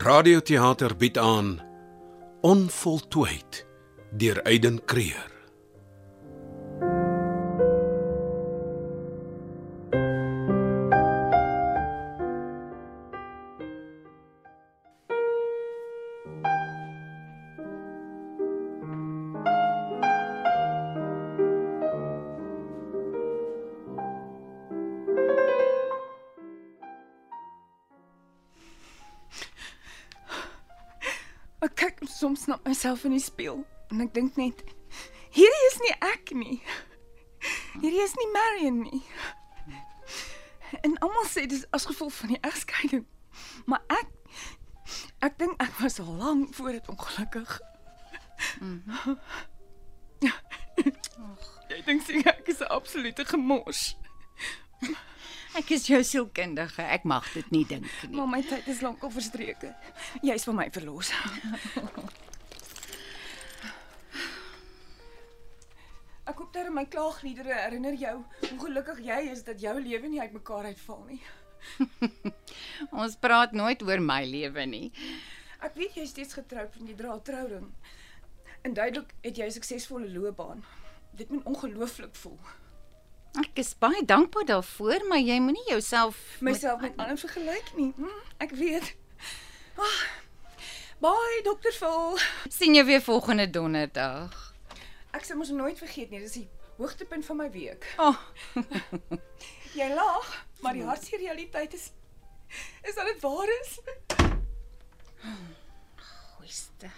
Radioteater bied aan Onvoltooid deur Aiden Creer. Myself in die spieël en ek dink net hierdie is nie ek nie. Hierdie is nie Marion nie. En almal sê dis as gevolg van die egskeiding. Maar ek ek dink ek was al lank voor dit ongelukkig. Mhm. Ek dink seker ek is 'n absolute gemors. Ek is jou sielkundige. Ek mag dit nie dink nie. Maar my tyd is lankal verstreke. Jy is van my verlos. Ek hoop dat my klaagliedere herinner jou hoe gelukkig jy is dat jou lewe nie uitmekaar uitval nie. Ons praat nooit oor my lewe nie. Ek weet jy is steeds getroud en jy dra 'n trouring. En duidelik het jy 'n suksesvolle loopbaan. Dit moet ongelooflik voel. Ek is baie dankbaar daarvoor, maar jy moenie jouself Myself met ander vergelyk nie. Hm, ek weet. Ah, bye dokter Vol. sien jou weer volgende donderdag. Ek sal mos nooit vergeet nie, dis die hoogtepunt van my week. Oh, Jy lag, maar die hartseer realiteit is is dat dit waar is. goeiste.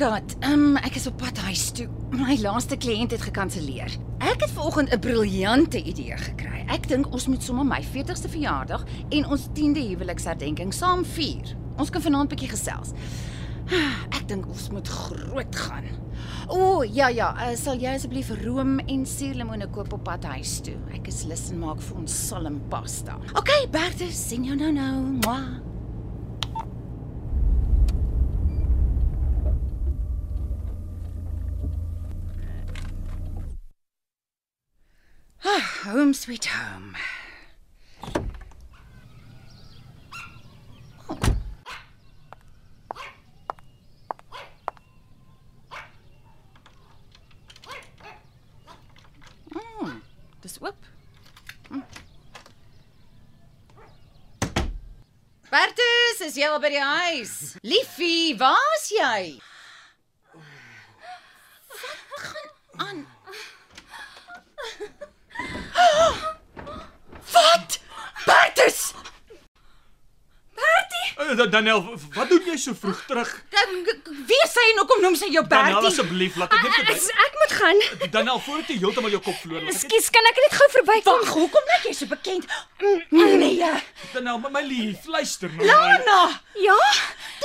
Ehm um, ek is op pad huis toe. My laaste kliënt het gekanselleer. Ek het vanoggend 'n briljante idee gekry. Ek dink ons moet sommer my 40ste verjaardag en ons 10de huweliksherdenking saam vier. Ons kan vanaand 'n bietjie gesels. Ek dink ons moet groot gaan. O, oh, ja ja, uh, sal jy asseblief room en suurlemoene koop op pad huis toe? Ek is lus en maak vir ons salmpasta. OK, Bertus, sien jou nou nou. Mwah. Ah, home sweet home. Mm, dis oop. Mm. Bertus, is jy al by die huis? Liefie, waar's jy? Wat gaan aan? Wat? Bertus! Daniel, w- wat doen jy so vroeg terug? Dan wie sê en hoekom noem sy jou Bertie? asseblief, laat ek net Ek, verby. ek moet gaan. Daniel, voordat jy heeltemal jou kop verloor. Ekskuus, kan ek net gou verbykom? Wag, hoekom lyk jy so bekend? Nee, Daniel, my, my lief, luister nou. Lana, Ja?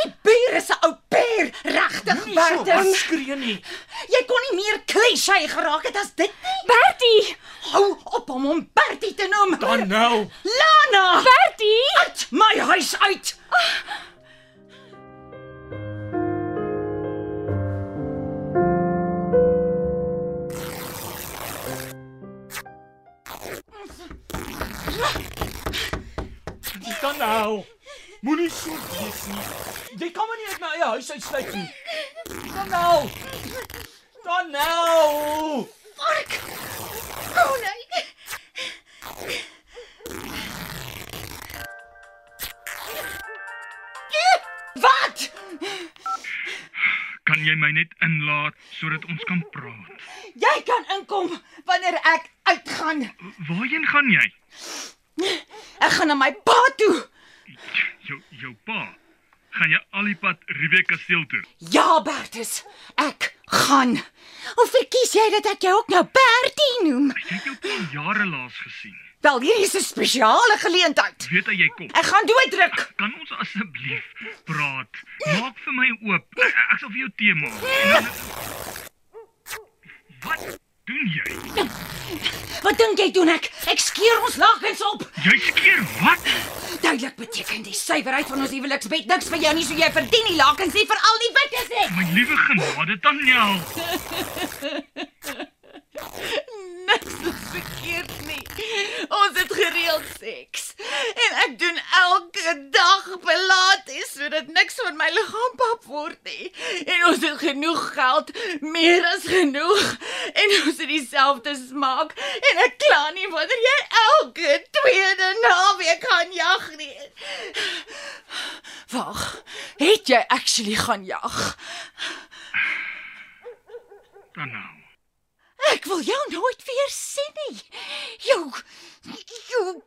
Die bure se ou peer, regtig Nie so Bertus. wat skree nie. Jy kon nie meer klisjé geraak het as dit nie. Bertie! Hou op om hom Bertie te noem. Daniel, Lana, Bertie! uit my huis uit. Daniel. Moenie so wees nie. Jy kan my nie uit my eie huis uitsluit nie. Daniel. Daniel. Vark. Oh nee. Wat? Kan jy my net inlaat sodat ons kan praat? Jy kan inkom wanneer ek uitgaan. Waarheen gaan jy? Ek gaan na my pa toe. Jou jou pa. Gaan jy al die pad Riebeek kasteel toe? Ja, Bertus, ek gaan. Of verkies jy dat ek jou ook nou Bertie noem? Ek het jou pa jare laas gesien. Wel, hier is 'n spesiale geleentheid. Weet jy jy kom? Ek gaan dooddruk. Kan ons asseblief praat? Maak vir my oop. Ek, ek sal vir jou tee maak. Dan Wat doen jy? Wat dink jy doen ek? Ek skeer ons lakens op. Jy skeer wat? Duidelik beteken die suiwerheid van ons huweliksbed niks vir jou nie, so jy verdien die lakens nie vir al die wittes nie. My liewe genade, Daniel. Niks is verkeerd nie. Ons het gereeld seks. En ek doen elke dag pilates sodat niks van my liggaam pap word nie. En ons het genoeg geld, meer as genoeg. En ons het dieselfde smaak en ek kla nie wanneer jy elke tweede naweek gaan jag nie. Wag, het jy actually gaan jag? Dan nou. Ek wil jou nooit weer sien nie. Jou jou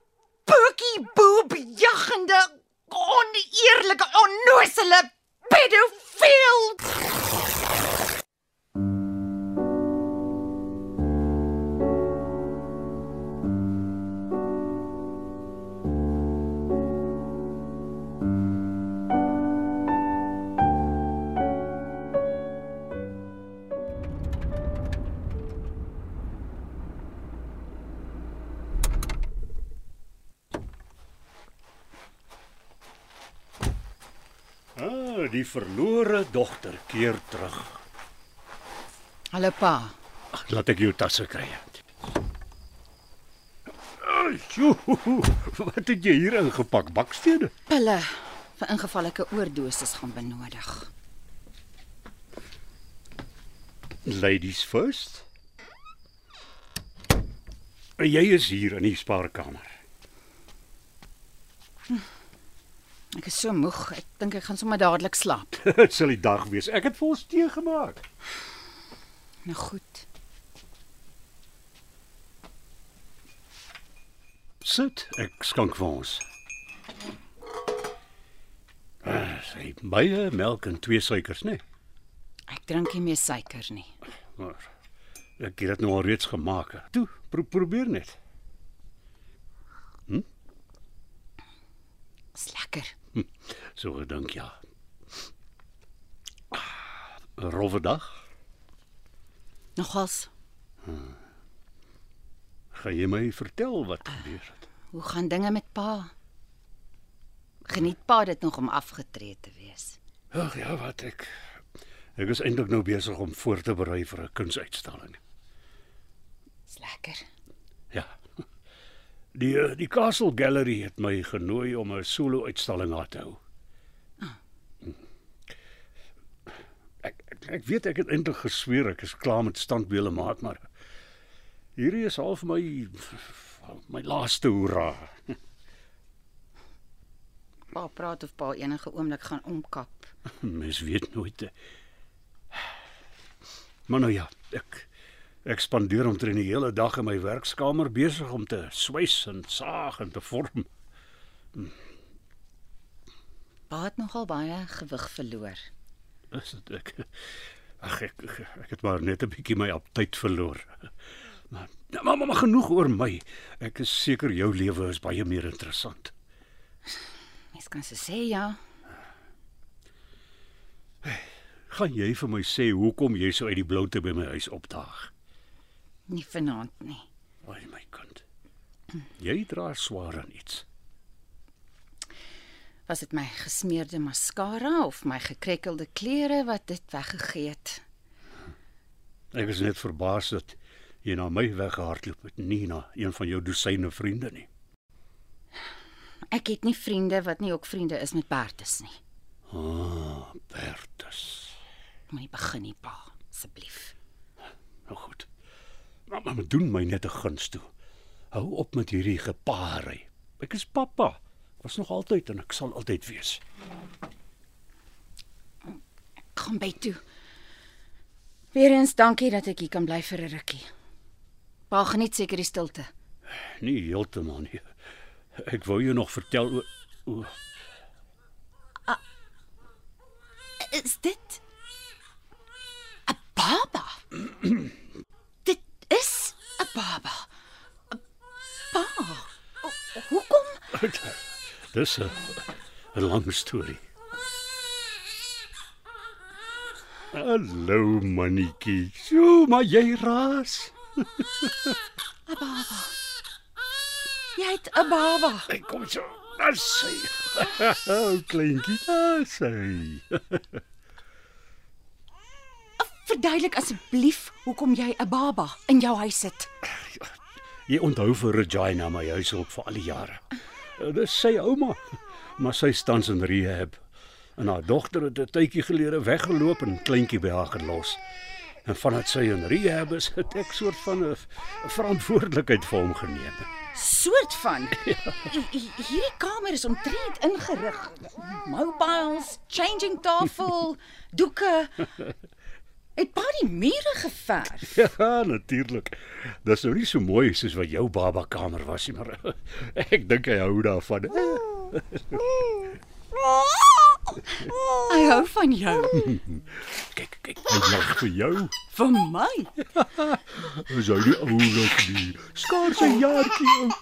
bookie boob jaggende oneerlike onnoosele pedofiel. Die verlore dogter keer terug. Hallo pa. Ag, Laat ek jou tasse kry. Sjoe, Wat het jy hier ingepak? Bakstene? Pille vir ingeval ek 'n oordosis gaan benodig. Ladies first. Jy is hier in die spaarkamer. Ek is so moeg. Ek dink ek gaan sommer dadelik slaap. Dit sal die dag wees. Ek het vir ons tee gemaak. Nou goed. Sit, ek skank vir ons. Ah, sy baie melk en twee suikers, né? Nee? Ek drink nie meer suiker nie. Maar ek het dit nou al reeds gemaak. Toe, pro probeer net. Dis lekker. So gedink ja. Ah, Rowwe dag. Nogals, Gaan jy my vertel wat gebeur het? hoe gaan dinge met pa? Geniet pa dit nog om afgetree te wees? Ag ja, wat ek ek is eintlik nou besig om voor te berei vir 'n kunsuitstalling. Dis lekker. Ja. Die eh, die Castle Gallery het my genooi om 'n solo-uitstalling aan te hou. Ek, ek ek weet ek het eintlik gesweer ek is klaar met standbeelde maak, maar hierdie is half my my laaste hoera. Pa praat of pa enige oomblik gaan omkap. Mens weet nooit. eh. Maar nou ja, ek ek spandeer omtrent die hele dag in my werkskamer besig om te swys en saag en te vorm. Pa het nogal baie gewig verloor. Is dit ek Ag ek, ek ek het maar net 'n bietjie my aptyt verloor. Maar nou, maar, maar genoeg oor my. Ek is seker jou lewe is baie meer interessant. Mens kan se sê ja. Gaan jy vir my sê hoekom jy so uit die bloute by my huis opdaag? Nie vanaand nie. Ai my kind. Jy dra swaar aan iets. Was dit my gesmeerde maskara of my gekrekkelde klere wat dit weggegee het? Ek is net verbaas dat jy na my weggehardloop het, nie na een van jou dosyne vriende nie. Ek het nie vriende wat nie ook vriende is met Bertus nie. Ah, Bertus. Moenie begin nie, pa, asseblief. Nou goed. Maar, maar doen my net 'n guns toe. Hou op met hierdie gepaarry. Ek is pappa. Was nog altyd en ek sal altyd wees. Ek gaan bed toe. Weereens dankie dat ek hier kan bly vir 'n rukkie. Pa geniet seker die stilte. Nie heeltemal nie. Ek wou jou nog vertel oor o, Is dit 'n baba? Is 'n baba. 'n Pa. Ho- Hoekom? dis 'n 'n lang storie. Hallo mannetjie. So, maar jy raas. Jy het 'n baba. Ek kom so. Daar sy. O, kleintjie, daar sy. Verduidelik asseblief hoekom jy 'n baba in jou huis het. Jy onthou vir Regina my huishulp vir al die jare. Eh, Dis sy ouma, maar sy staan in rehab. En haar dogter het 'n tydjie gelede weggeloop en kleintjie by haar gelos. En vandat sy in rehab is, het ek soort van 'n verantwoordelikheid vir hom geneem. Soort van. Hi- hi- Hierdie kamer is omtrent ingerig. Mobiles, changing tafel, doeke. Het pa die mure geverf? Ja, natuurlik. Dis nou nie so mooi soos wat jou baba kamer was nie, maar ek dink hy hou daarvan. Hy hou van jou. Kyk, kyk, hy lag vir jou. Vir my. Is hy nie oulik nie? Skaars 'n jaartjie oud.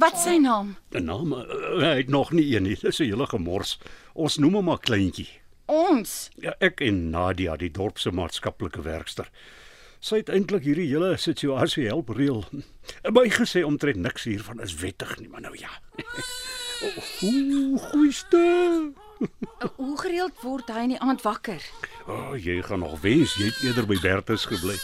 Wat sy naam? 'n Naam, eh, hy het nog nie een nie. Dis 'n hele gemors. Ons noem hom maar kleintjie. Ons. Ja, ek en Nadia, die dorp se maatskaplike werkster. Sy het eintlik hierdie hele situasie help reël. My gesê omtrent niks hiervan is wettig nie, maar nou ja. Ooh, goeieste. Hoe gereeld word hy in die aand wakker? O, oh, jy gaan nog wens jy het eerder by Bertus gebly.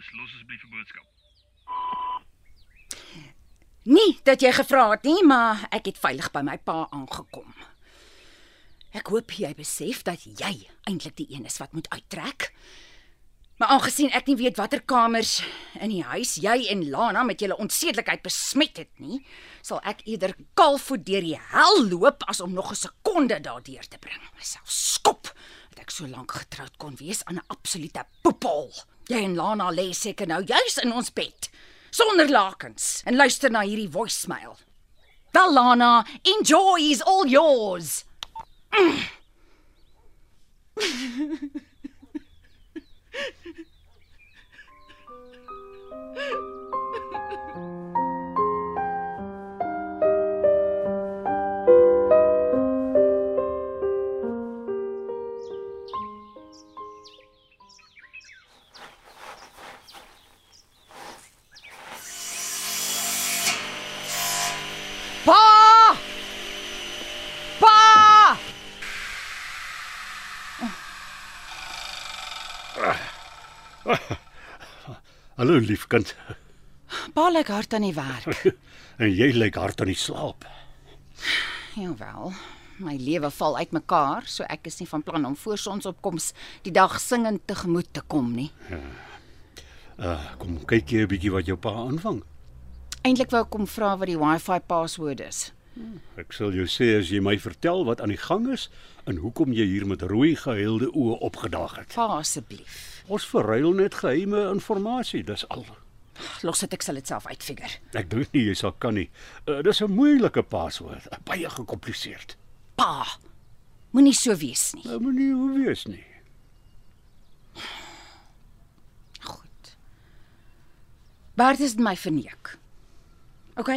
Bertus, los asseblief 'n boodskap. Nie dat jy gevra het nie, maar ek het veilig by my pa aangekom. Ek hoop jy besef dat jy eintlik die een is wat moet uittrek. Maar aangesien ek nie weet watter kamers in die huis jy en Lana met julle onsedelikheid besmet het nie, sal ek eerder kaalvoet deur die hel loop as om nog 'n sekonde daardeur te bring. Myself skop dat ek so lank getroud kon wees aan 'n absolute poepel. Jy en Lana lê seker nou juis in ons bed sonder lakens en luister na hierdie voicemail. Wel Lana, enjoy is all yours. Pa! Hallo liefkind. Pa lyk hard aan die werk. En jy lyk hard aan die slaap. Jawel. My lewe val uitmekaar, so ek is nie van plan om voor sonsopkoms die dag singend tegemoet te kom nie. Uh, kom kyk jy 'n bietjie wat jou pa aanvang. Eintlik wou ek kom vra wat die Wi-Fi password is. Ek sal jou sê as jy my vertel wat aan die gang is en hoekom jy hier met rooi gehuilde oë opgedaag het. Pa asseblief. Ons verruil net geheime inligting, dis al. Los dit ek sal dit self uitfigure. Ek dink nie jy sal kan nie. Uh, dis 'n moeilike paswoord, baie gekompliseerd. Pa. Moenie so wees nie. Nou moenie hoe wees nie. Goed. Bart is my verneek. OK?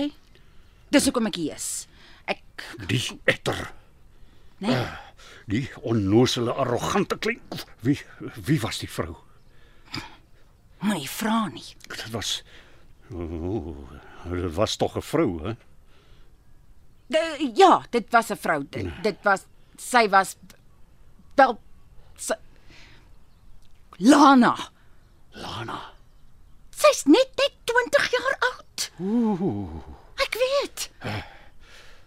Dis hoekom ek hier is. Ek Die etter, nee, die onnoosele arrogante klein. Wie wie was die vrou? moenie vra nie. Dit was oh, dit was tog 'n vrou, hè? De, ja, dit was 'n vrou. Dit, dit was sy was wel sy, Lana. Lana. Sy's net net 20 jaar oud. Ooh. Ek weet.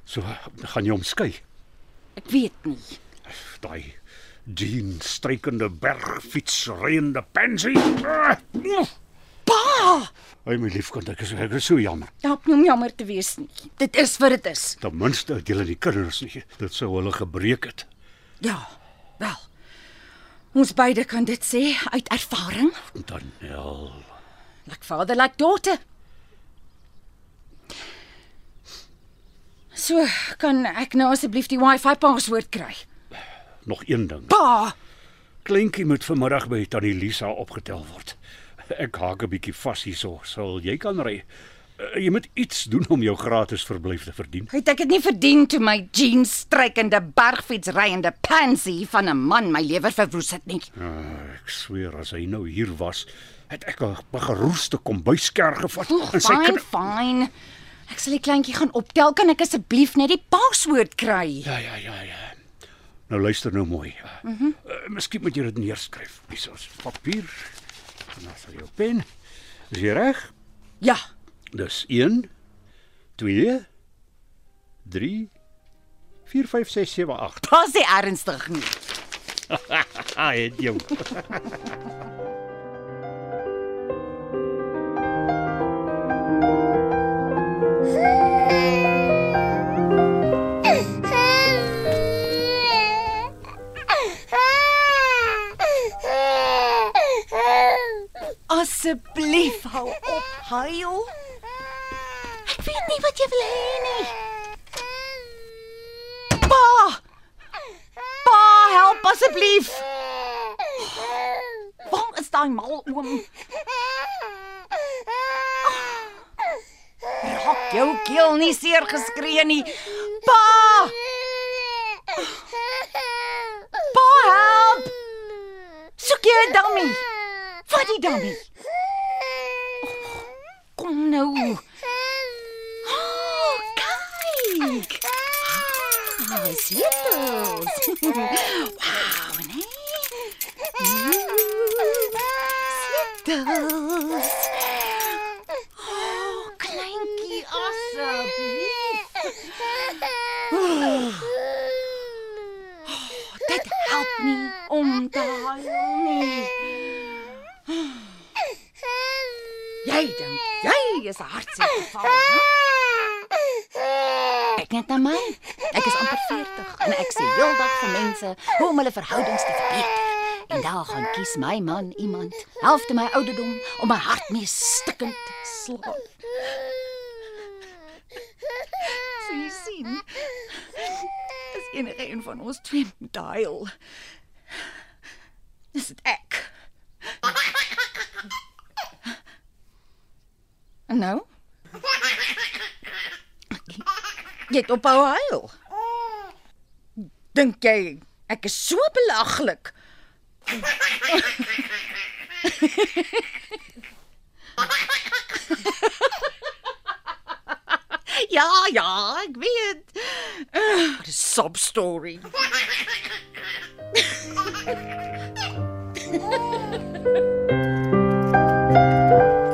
So gaan jy omskei. Ek weet nie. Daai Jean strykende bergfiets. Ah, oef. Pa, Ai my liefkind, ek is ek is so jammer. help nie om jammer te wees nie. Dit is wat dit is. Ten minste het julle die kinders nie. Dit sou hulle gebreek het. Ja. Wel. Ons beide kan dit sê uit ervaring. Daniel. Like father, like daughter. So, kan ek nou asseblief die Wi-Fi paswoord kry? Nog een ding. Pa, Kleintjie moet vanmiddag by tannie Lisa opgetel word. Ek haak 'n bietjie vas hierso. Sal jy kan ry? Uh, Jy moet iets doen om jou gratis verblyf te verdien. het ek dit nie verdien toe my jeans strykende bergfietsryende pansy van 'n man my lewer verwoes het nie. Uh, ek sweer as hy nou hier was, het ek 'n geroeste kombuiskerr gevat Oeg, en sy fyn, fyn. Ek sal die kleintjie gaan optel. Kan ek asseblief net die paswoord kry? Ja, ja, ja, ja. Nou luister nou mooi. Mm uh, miskien moet jy dit neerskryf. Hier is papier. En dan sal jou pen. Is jy reg? Ja. Dis 1 2 3 4 5 6 7 8. Pas jy ernstig nie. Ah, het jou. Asseblief hou op huil. Ek weet nie wat jy wil hê nie. Pa! Pa, help asseblief. Waar is daai mal oom? Raak jou keel nie seer geskree nie. Pa! Pa, help! Soek jy 'n dummy? Wat die dummy? Oh, kom nou. Oh, kyk. Ah, sleutels. wow, nee. Sleutels. Oh, kleintjie asseblief. Oh, dit help nie om te huil nie. Jy dink jy is 'n hartseer geval. hè? Kyk net na my. Ek is amper 40 en ek sê heeldag vir mense hoe om hulle verhoudings te verbeter. En daar gaan kies my man iemand, helfte my ouderdom, om my hart mee stikkend te slaan. So jy sien, as enige een van ons twee huil, dis ek. En nou? Jy het ophou huil. Dink jy ek is so belaglik? ja, ja, ek weet. Uh, sob story.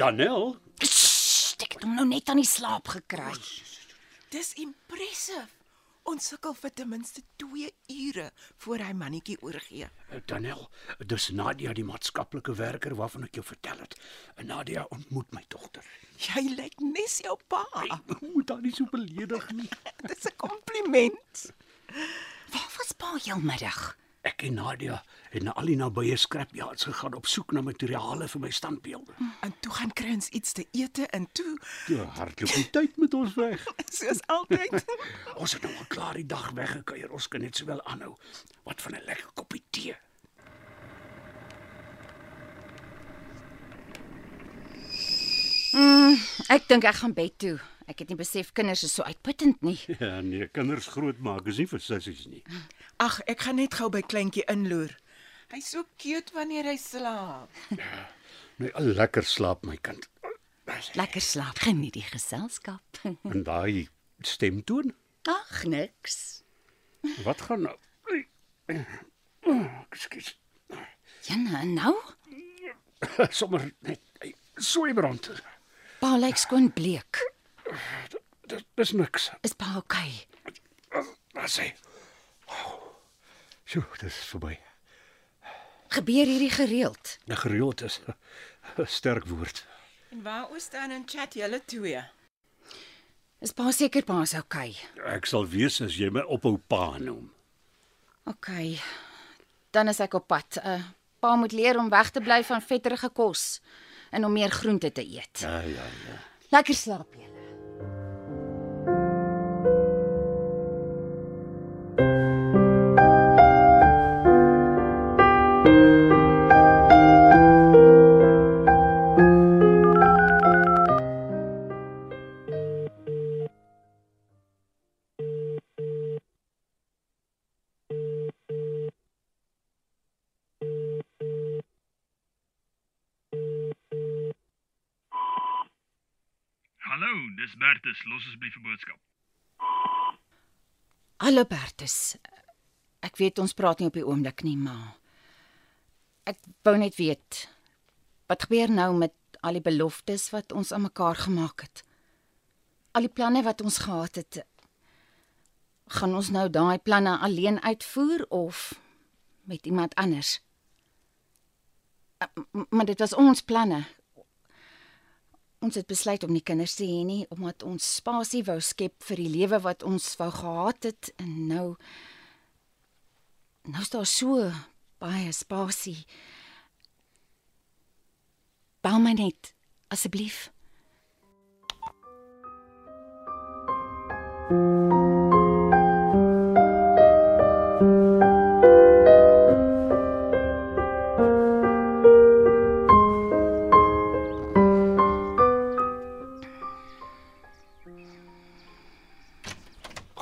Danel, Shh, ek het hom nou net aan die slaap gekry. Dis impressive. Ons sukkel vir ten minste 2 ure voor hy mannetjie oorgee. Danel, dis Nadia die maatskaplike werker waarvan ek jou vertel het. En Nadia ontmoet my dogter. Jy lyk nes jou pa. Ek moet haar nie so beledig nie. Dis 'n kompliment. Waar was pa heelmiddag? Ek en Nadia het na al die nabye scrapyards gegaan op soek na materiale vir my standbeelde. En toe gaan kry ons iets te ete en toe, Toe hardloop die tyd met ons weg. soos altyd. Ons het nou al klaar die dag weggekuier. Ons kan net sowel aanhou. Wat van 'n lekker koppie tee? Ek dink ek gaan bed toe. Ek het nie besef kinders is so uitputtend nie. Ja, nee, kinders grootmaak is nie vir sissies nie. Ag, ek gaan net gou by kleintjie inloer. Hy's so cute wanneer hy slaap. Nee, al lekker slaap my kind. Lekker slaap, geniet die geselskap. En daai stemtoon? Ag, niks. Wat gaan nou? Oh, Ekskuus. Jana, en nou? Sommer net hey, sooibrand. Pa lyk skoon bleek. Dis niks. Is pa okay? Wat sê? Sjoe, dis verby. Gebeur hierdie gereeld? 'n Gereeld is 'n sterk woord. En waaroor staan en chat julle twee? Is pa seker pa is okay? Ek sal weet as jy my ophou pa noem. Okay. Dan is ek op pad. Uh, pa moet leer om weg te bly van vetterige kos en om meer groente te eet. Ja, ja, ja. Lekker slaap julle. Bertus. Los asseblief 'n boodskap. Hallo Bertus. Ek weet ons praat nie op die oomblik nie, maar ek wou net weet wat gebeur nou met al die beloftes wat ons aan mekaar gemaak het? Al die planne wat ons gehad het. Gaan ons nou daai planne alleen uitvoer of met iemand anders? M- Maar dit was ons planne. Ons het besluit om nie kinders te hê nie omdat ons spasie wou skep vir die lewe wat ons wou gehad het en nou nou is daar so baie spasie. Bel my net asseblief.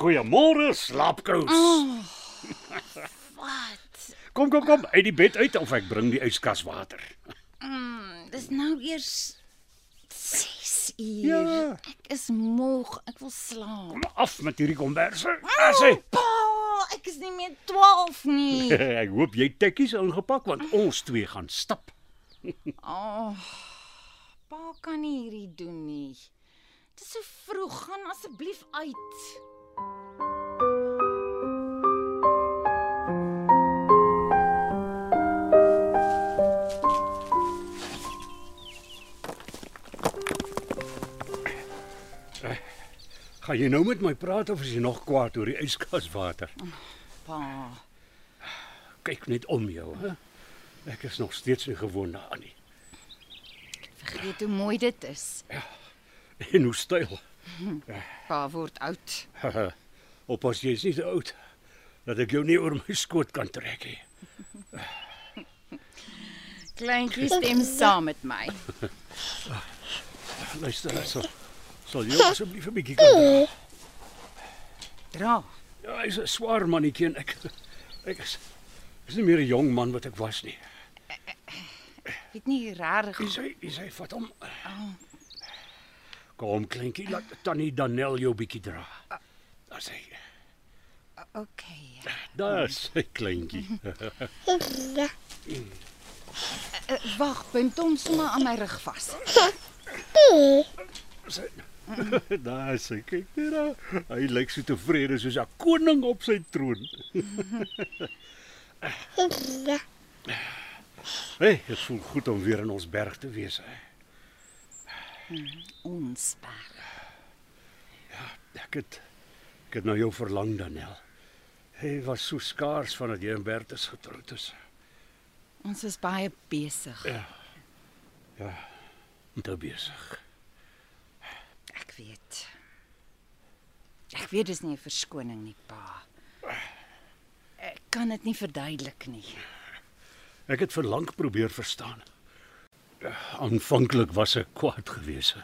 Goeiemôre, slaapkous. Oh, wat? Kom kom kom, uit die bed uit of ek bring die yskas water. Mm, dis nou eers 6 uur. Ja. Ek is moeg. Ek wil slaap. Kom af met hierdie komberse. Sê, Pa, ek is nie meer 12 nie. ek hoop jy tekkies ingepak want ons twee gaan stap. Oh, pa kan nie hierdie doen nie. Dit is so vroeg, gaan asseblief uit. Gaan jy nou met my praat of is jy nog kwaad oor die yskas water? Pa, Kyk net om jou, hè. Ek is nog steeds nie gewoond daaraan nie. vergeet hoe mooi dit is. En hoe styl. Pa word oud. Oppas jy is nie te oud dat ek jou nie oor my skoot kan trek nie. Kleintjie stem saam met my. Luister, sal, sal jy asseblief 'n bietjie kan dra? Dra. Ja, hy's 'n swaar mannetjie en ek ek is is nie meer 'n jong man wat ek was nie. Weet nie regtig. Hy sê hy sê vat hom. Kom kleintjie, laat tannie Danel jou bietjie dra. Daar sê hy. Okay. Daar sê kleintjie. Uh, Wag, bind hom sommer aan my rug vas. Daar sê kyk net daar. Hy lyk so tevrede soos 'n koning op sy troon. Hey, dit voel goed om weer in ons berg te wees. Hè. Ons berg. Ek het ek het na jou verlang Danel. Hy was so skaars vandat jy en Bertus getroud is. Ons is baie besig. Ja. Ja. Te besig. Ek weet. Ek weet dis nie 'n verskoning nie, pa. Ek kan dit nie verduidelik nie. Ek het verlang probeer verstaan. Aanvanklik was ek kwaad geweest.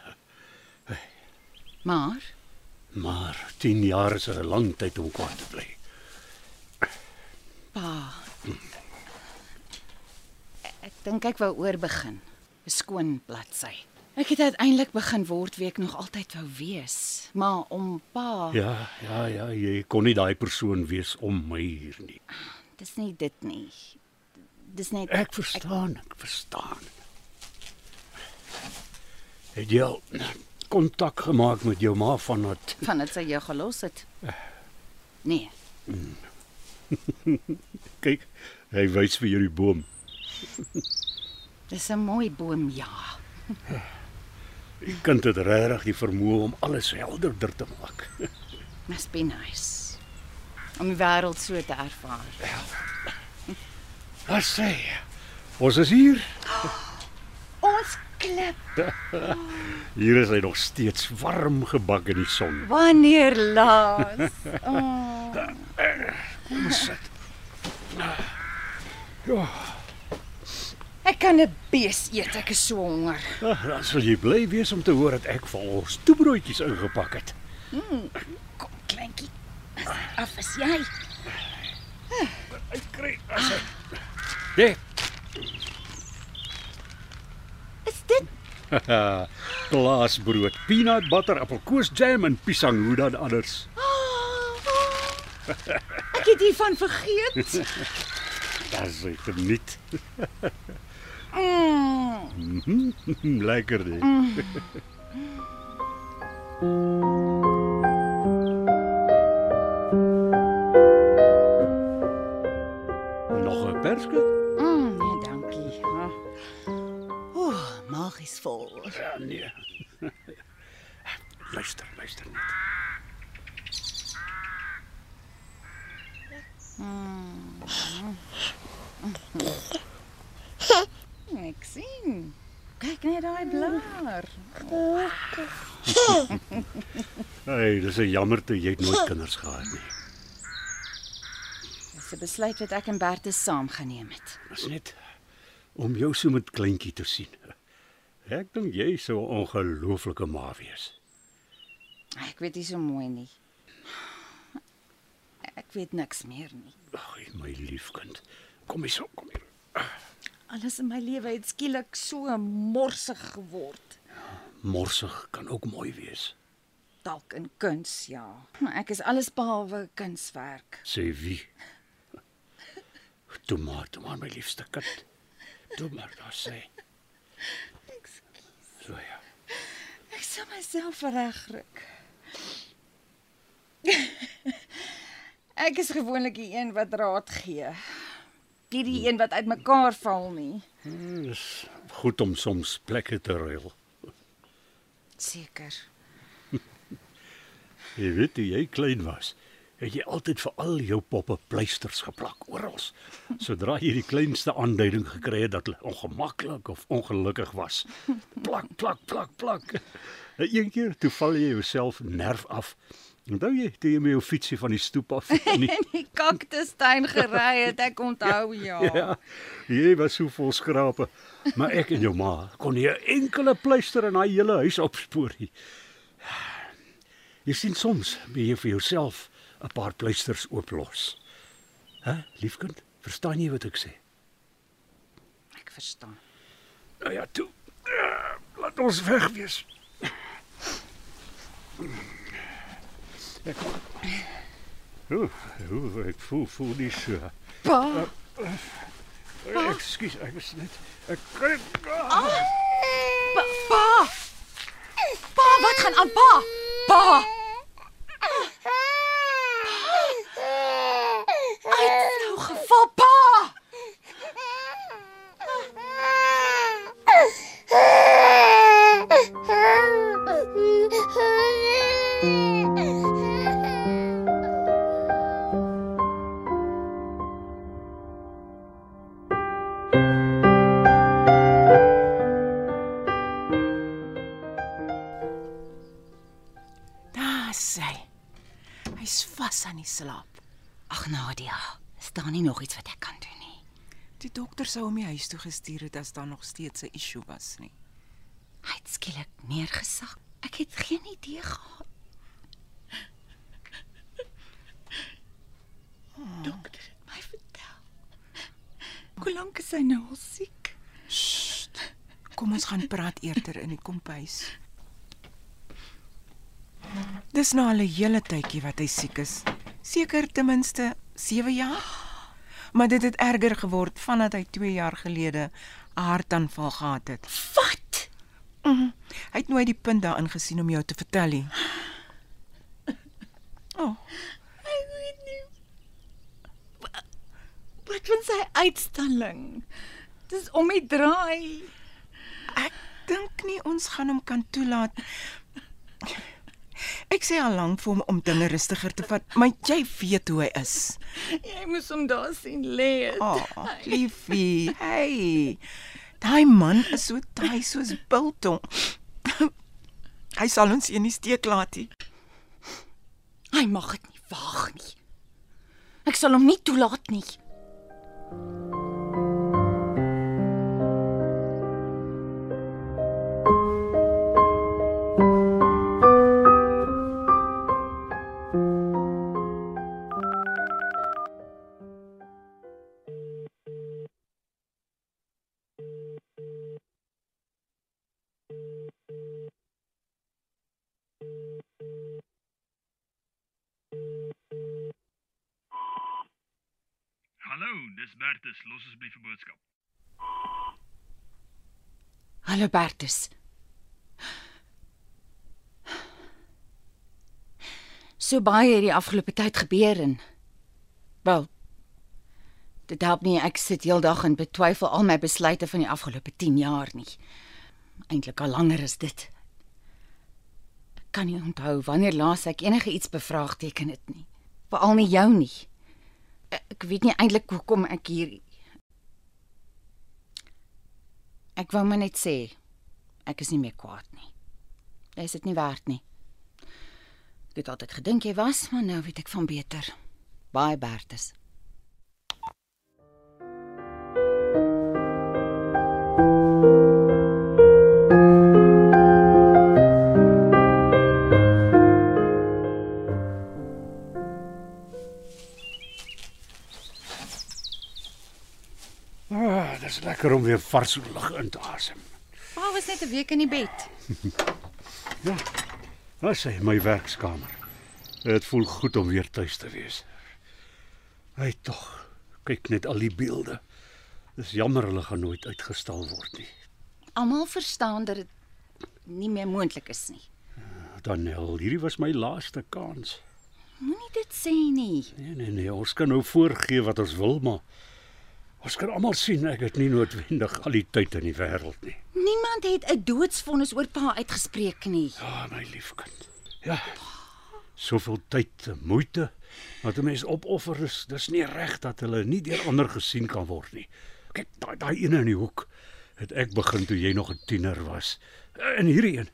Maar Maar 10 jaar is 'n lang tyd om kwaad te bly. pa Ek dink ek wou oorbegin. 'n Skoon bladsy. Ek het uiteindelik begin word wie ek nog altyd wou wees, maar om pa Ja, ja, ja, jy kon nie daai persoon wees om my hier nie. Dis nie dit nie. Dis net Ek verstaan, ek verstaan. Het jy al kontak gemaak met jou ma van dat van dit sy jou gelos het. Nee, kyk, hy wys vir jou die boom. dis 'n mooi boom, ja. Die kind het regtig die vermoë om alles helderder te maak. Must be nice. Om die wêreld so te ervaar. Wat sê? Ons is hier. Ons klip. Hier is hy nog steeds warm gebak in die son. Wanneer laas? Oh. Kom sit. Ja, Ek kan 'n bees eet, ek is so honger. ah, dan sal jy bly wees om te hoor dat ek vir ons toebroodjies ingepak het. Kom, kleintjie. Af is jy. Ek kry as hy. Ja, Is dit glaasbrood, peanut butter, appelkoesjam en piesang, hoe dan anders? Ek het hiervan vergeet. Das is geniet. Mm. Lekker dit. Nog 'n perske? Is vol. Ja, nee. Luister, luister net. Ek sien. Kyk net daai blaar. Hey, dis 'n jammer toe jy het nooit kinders gehad nie. Dis 'n besluit wat ek en Bertus saam geneem het. Dis net om jou so met kleintjie te sien. Ek dink jy sou 'n ongelooflike ma wees. Ek weet nie so mooi nie. Ek weet niks meer nie. Ag, my liefkind. Kom hier so, kom hier. Alles in my lewe het skielik so morsig geword. Morsig kan ook mooi wees. Dalk in kuns, ja. Ek is alles behalwe kunswerk. Sê wie? Toe maar, toe maar my liefste kind. Toe maar, daar sê. Sal myself regryk. ek is gewoonlik die een wat raad gee. Nie die een wat uitmekaar val nie. Dis goed om soms plekke te ruil. Seker. Jy weet toe jy klein was, het jy altyd vir al jou poppe pleisters geplak oral. Sodra jy die kleinste aanduiding gekry het dat hulle ongemaklik of ongelukkig was, plak, plak, plak, plak. Een keer toe val jy jouself nerf af. Onthou jy toe jy met jou fietsie van die stoep af in die In die kaktustuin gery het, ek onthou ja. Ja, jy was so vol skrape, maar ek en jou ma kon nie 'n enkele pleister in daai hele huis opspoor nie. Jy sien soms moet jy vir jouself 'n paar pleisters ooplos. Hæ, liefkind, verstaan jy wat ek sê? Ek verstaan. Nou ja, toe. Uh, laat ons weg wees. Ek Ooh, ooh, ek voel voel nie so. Pa, Ekskuus, ek is net ek kan pa, pa. Pa, wat gaan aan pa? Pa. Hy het nou geval, pa. Slaap. Ag Nadia, is daar nie nog iets wat ek kan doen nie? Die dokter sou hom huis toe gestuur het as daar nog steeds 'n issue was nie. Hy het skielik neergesak. Ek het geen idee gehad. Dokter het my vertel. Hoe lank is hy nou al siek? Kom ons gaan praat eerder in die kompuis. Dis nou al 'n hele tydjie wat hy siek is. Seker ten minste 7 jaar. Maar dit het erger geword vandat hy 2 jaar gelede 'n hartaanval gehad het. Wat? Mm, hy het nooit die punt daarin gesien om jou te vertel nie. Oh, Ek weet nie. Wa- Wat van sy uitstalling? Dis om die draai. ek dink nie ons gaan hom kan toelaat. Ek sê al lank vir hom om dinge rustiger te vat, maar jy weet hoe hy is. Jy moes hom daar sien lê. Oh, liefie, hey. Daai man is so taai soos biltong. Hy sal ons hier nie steek laat nie. Hy mag dit nie waag nie. Ek sal hom nie toelaat nie. Bertus. Los asseblief 'n boodskap. Hallo Bertus. So baie het die afgelope tyd gebeur en wel dit help nie ek sit heeldag en betwyfel al my besluite van die afgelope 10 jaar nie. Eintlik al langer is dit. Ek kan nie onthou wanneer laas ek enige iets bevraagteken het nie. Veral nie jou nie. Ek weet nie eintlik hoekom ek hier Ek wou maar net sê ek is nie meer kwaad nie. Jy is dit nie werd nie. Ek het altyd gedink jy was, maar nou weet ek van beter. Baie Bertus. Dis lekker om weer vars lug in te asem. Pa was net 'n week in die bed. Dis hy my werkskamer. Dit voel goed om weer tuis te wees. Hy tog. Kyk net al die beelde. Dis jammer hulle gaan nooit uitgestal word nie. Almal verstaan dat dit nie meer moontlik is nie. Danel, hierdie was my laaste kans. Moenie dit sê nie. Nee nee nee, ons kan nou voorgee wat ons wil, maar ons kan almal sien ek het nie noodwendig al die tyd in die wêreld nie. Niemand het 'n doodsvonnis oor pa uitgespreek nie. Ja, my liefkind. Ja. Soveel tyd en moeite wat 'n mens opoffer is, dis nie reg dat hulle nie deur ander gesien kan word nie. Kyk, daai daai ene in die hoek het ek begin toe jy nog 'n tiener was. En hierdie een,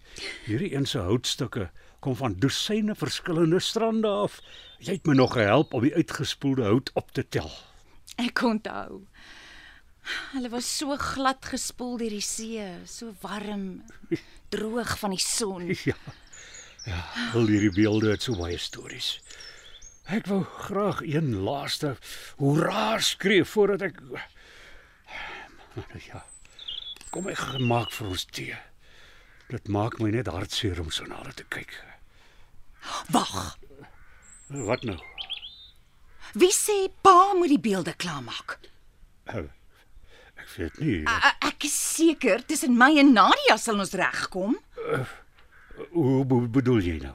hierdie een se houtstukke kom van dosyne verskillende strande af. Jy het my nog gehelp om die uitgespoelde hout op te tel. Ek onthou. Hulle was so glad gespoel deur die see, so warm, droog van die son. Ja. Ja, al hierdie beelde het so baie stories. Ek wou graag een laaste hoera skree voordat ek Maar ja. Kom ek gemaak vir ons tee. Dit maak my net hartseer om so na hulle te kyk. Wag. Wat nou? Wie sê pa moet die beelde klaarmaak? Uh, ek weet nie. A- Ek is seker tussen my en Nadia sal ons regkom. Hoe be bedoel jy nou?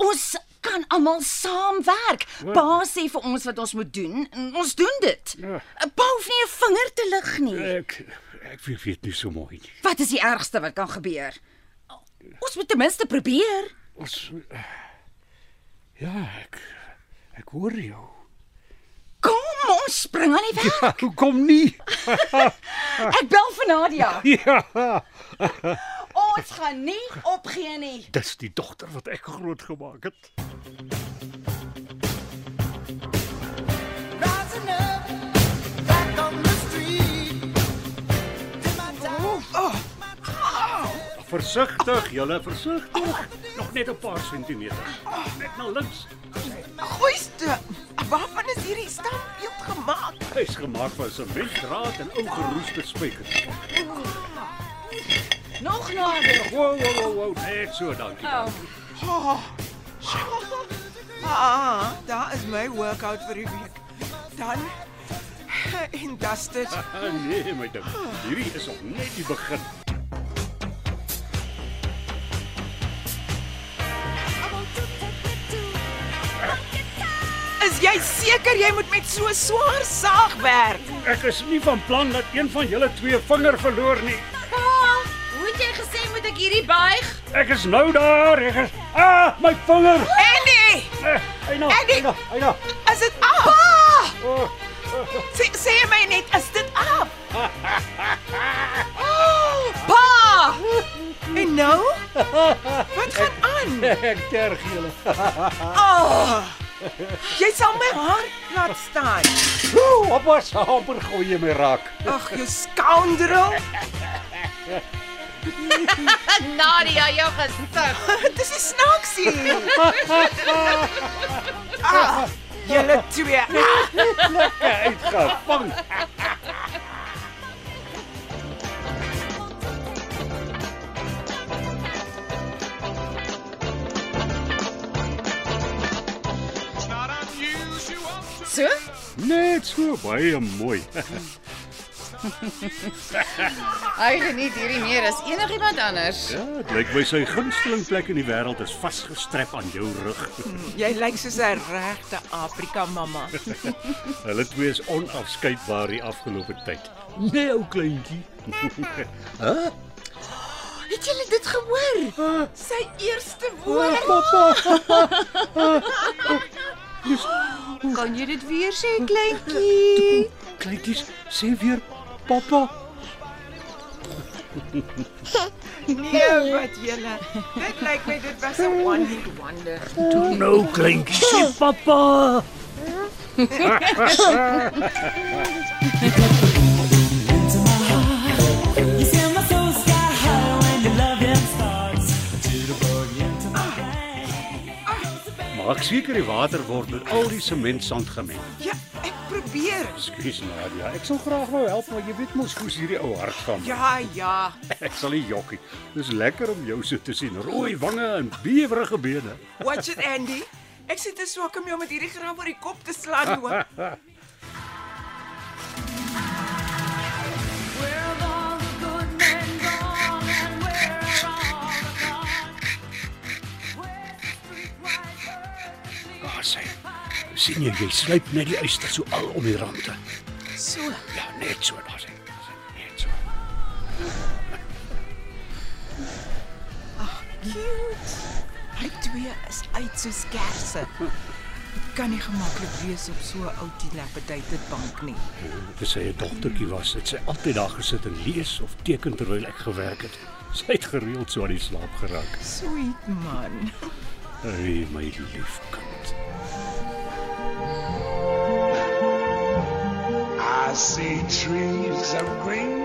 Ons kan almal saamwerk. Pa sê vir ons wat ons moet doen en ons doen dit. Ja. Pa hoef nie 'n vinger te lig nie. Ek ek weet, weet nie so mooi nie. Wat is die ergste wat kan gebeur? Ons moet ten minste probeer. Ons Ja, ek ek hoor jou. Kom, ons spring aan die werk. Hoekom nie? Ek bel vir Nadia. Ja. Ons gaan nie opgee nie. Dis die dogter wat ek groot gemaak het. Versigtig, julle versigtig. Nog net 'n paar sentimeter. Net na links. Goeiste, waarvan is hierdie standbeeld gemaak? Hy's gemaak van sementdraad en ou geroeste spykers. Nog nader. Wow, wow, wow, wow, net so, dankie. Oh, Ah, daar is my workout vir die week. Dan En dis dit. Nee, my ding. Hierdie is nog net die begin. Jy seker jy moet met so swaar saag werk? Ek is nie van plan dat een van julle twee vinger verloor nie. Pa, hoe het jy gesê moet ek hierdie buig? Ek is nou daar. Ek is Ah, my vinger. Andy, Eh, Eina. Eina, Eina. is dit af? Oh, Sê sê my net, is dit af? Pa! En nou? Wat gaan aan? ek terg julle. Oh, jy sal my haar laat staan. Ooh, Appa se amper gooi jy my raak. Ag, jy scoundrel. Nadia, jou gesig. Dit is nie snaaksie. Ah, julle twee. Uitgevang. So? Net so baie mooi. Hy geniet hierdie meer as enigiemand anders. Ja, dit lyk my sy gunsteling plek in die wêreld is vasgestrep aan jou rug. Jy lyk soos 'n regte Afrika mamma. Hulle twee is onafskeidbaar die afgelope tyd. Nee, ou kleintjie. Het julle dit gehoor? Sy eerste woord. Kan jy dit weer sê, kleintjie? Kleintjies, sê weer pappa. Nee, wat julle. Dit lyk my dit was 'n one hit wonder. Toe nou kleintjie, sê pappa. Maak seker die water word met al die sementsand gemeng. Ja, ek probeer. Ekskuus Nadia, ek sou graag wou help, maar jy weet mos hoe's hierdie ou hart gaan. Ja, ja. Ek sal nie jokkie. Dis lekker om jou so te sien, rooi wange en bewerige bene. Watch it Andy. Ek sit te swak om jou met hierdie grap oor die kop te slaan hoor. sien jy jy sluip net die uister so al om die rande. So. Ja, net so daar sê. sê, Net so. Cute. Hy twee is uit soos kersse. Dit kan nie gemaklik wees op so 'n ou dilapidated bank nie. Toe sy 'n dogtertjie was, het sy altyd daar gesit en lees of teken terwyl ek gewerk het. Sy het gereeld so aan die slaap geraak. Sweet man. Ai, my lief kind. I see trees of green.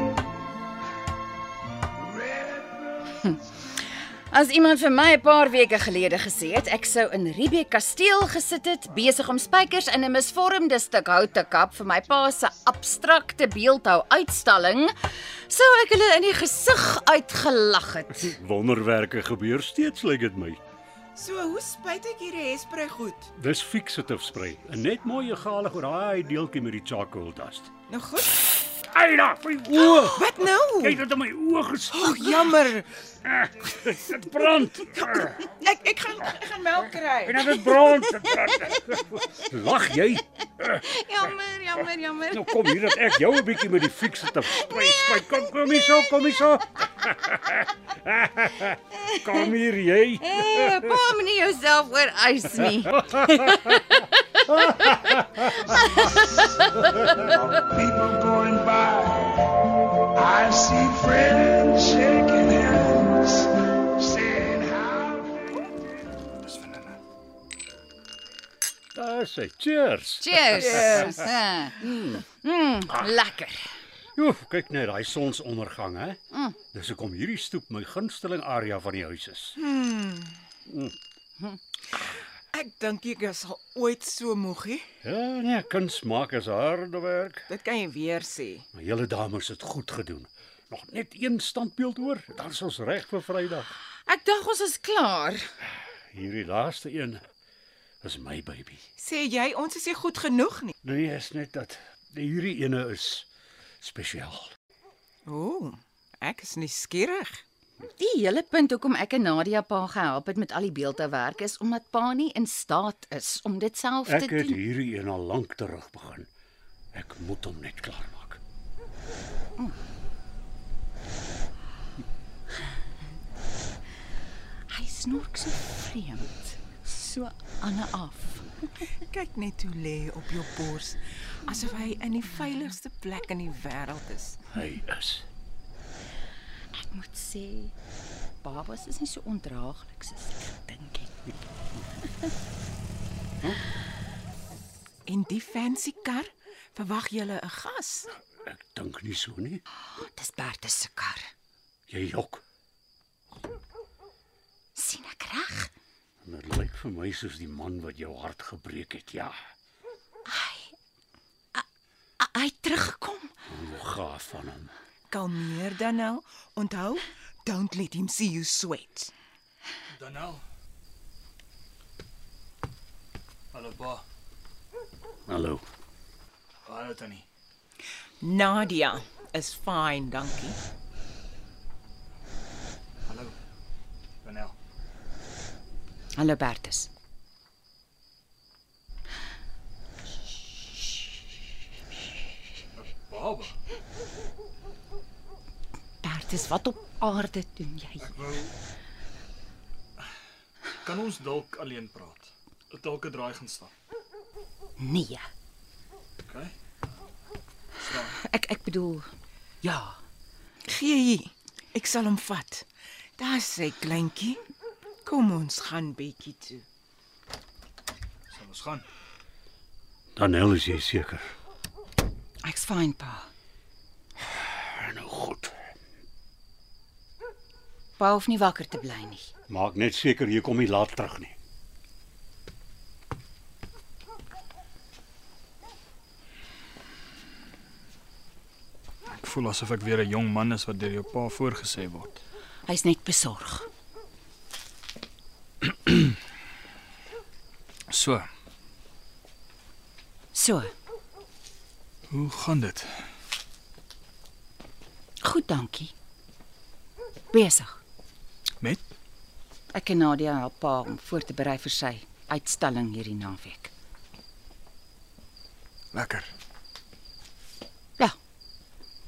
As iemand vir my 'n paar weke gelede gesê het ek sou in Riebeek Kasteel gesit het, besig om spykers in 'n misvormde stuk hout te kap vir my pa se abstrakte beeldhou uitstalling, sou ek hulle in die gesig uitgelag het. Wonderwerke gebeur steeds, lyk dit my. So, hoe spyt ek hierdie hespray goed? Dis fixative spray. En net mooi egalig oor daai deeltjie met die charcoal dust. Nou goed. Eina, my oë. Wat nou? Kyk dit in my oë Ag, gestoot. jammer. Dit brand. Ek ek gaan ek gaan melk kry. En dit brand. Dit brand. Lag jy? Jammer, jammer, jammer. Nou kom hier dat ek jou 'n bietjie met die fixative spray spray. Kom kom hier so, kom hier so. Kom hier jy. Eh, pa moenie jouself oor eis nie. People going by. I see friends shaking hands, saying how. Daar sê cheers. Cheers. Cheers. Ah. Mm, lekker. Joe, kyk net daai sonsondergang, hè. Dis hoekom hierdie stoep my gunsteling area van die huis is. Ek dink ek sal ooit so moeg hê. Ja, nee, kuns maak is harde werk. Dit kan jy weer sê. Maar julle dames het goed gedoen. Nog net een standbeeld oor, dan is ons reg vir Vrydag. Ek dink ons is klaar. Hierdie laaste een is my baby. Sê jy ons is nie goed genoeg nie. Nee, is net dat Hierdie ene is spesiaal. O, ek is nie skieurig. Die hele punt hoekom ek en Nadia pa gehelp het met al die beeldhouwerk is omdat pa nie in staat is om dit self te Ek het doen. hierdie een al lank terug begin. Ek moet hom net klaarmaak. Hy snork so vreemd, so aan 'n af. Kyk net hoe lê op jou bors, asof hy in die veiligste plek in die wêreld is. Hy is. Ek moet sê, babas is nie so ondraaglik soos ek dink het. En die fancy kar, verwag jy 'n gas? Ek dink nie so nie. Dis Bertus se kar. Jy jok. sien ek reg? En dit lyk vir my soos die man wat jou hart gebreek het. Ja. Hy het teruggekom. Hoe gaaf van hom. Kalmeer dan nou. Onthou, don't let him see you sweat. Danel. Hallo pa. Hallo. Hallo Tannie. Nadia is fine, dankie. Hallo. Danel. Hallo Bertus. Baba. Bertus, wat op aarde doen jy? Ek wou Kan ons dalk alleen praat? Dalk 'n draai gaan stap. Nee. OK? Ek ek bedoel ja. Gee hier. Ek sal hom vat. Daar sê kleintjie. Kom ons gaan bietjie toe. Sal ons gaan. Dan is jy seker. Ek's fyn pa. Nou goed. Pa hoef nie wakker te bly nie. Maak net seker jy kom nie laat terug nie. Ek voel asof ek weer 'n jong man is wat deur jou pa voorgesê word. Hy's net besorg. So, So, hoe gaan dit? goed, dankie. Besig. Met Ek en Nadia help pa om voor te berei vir sy uitstalling hierdie naweek. lekker. Ja,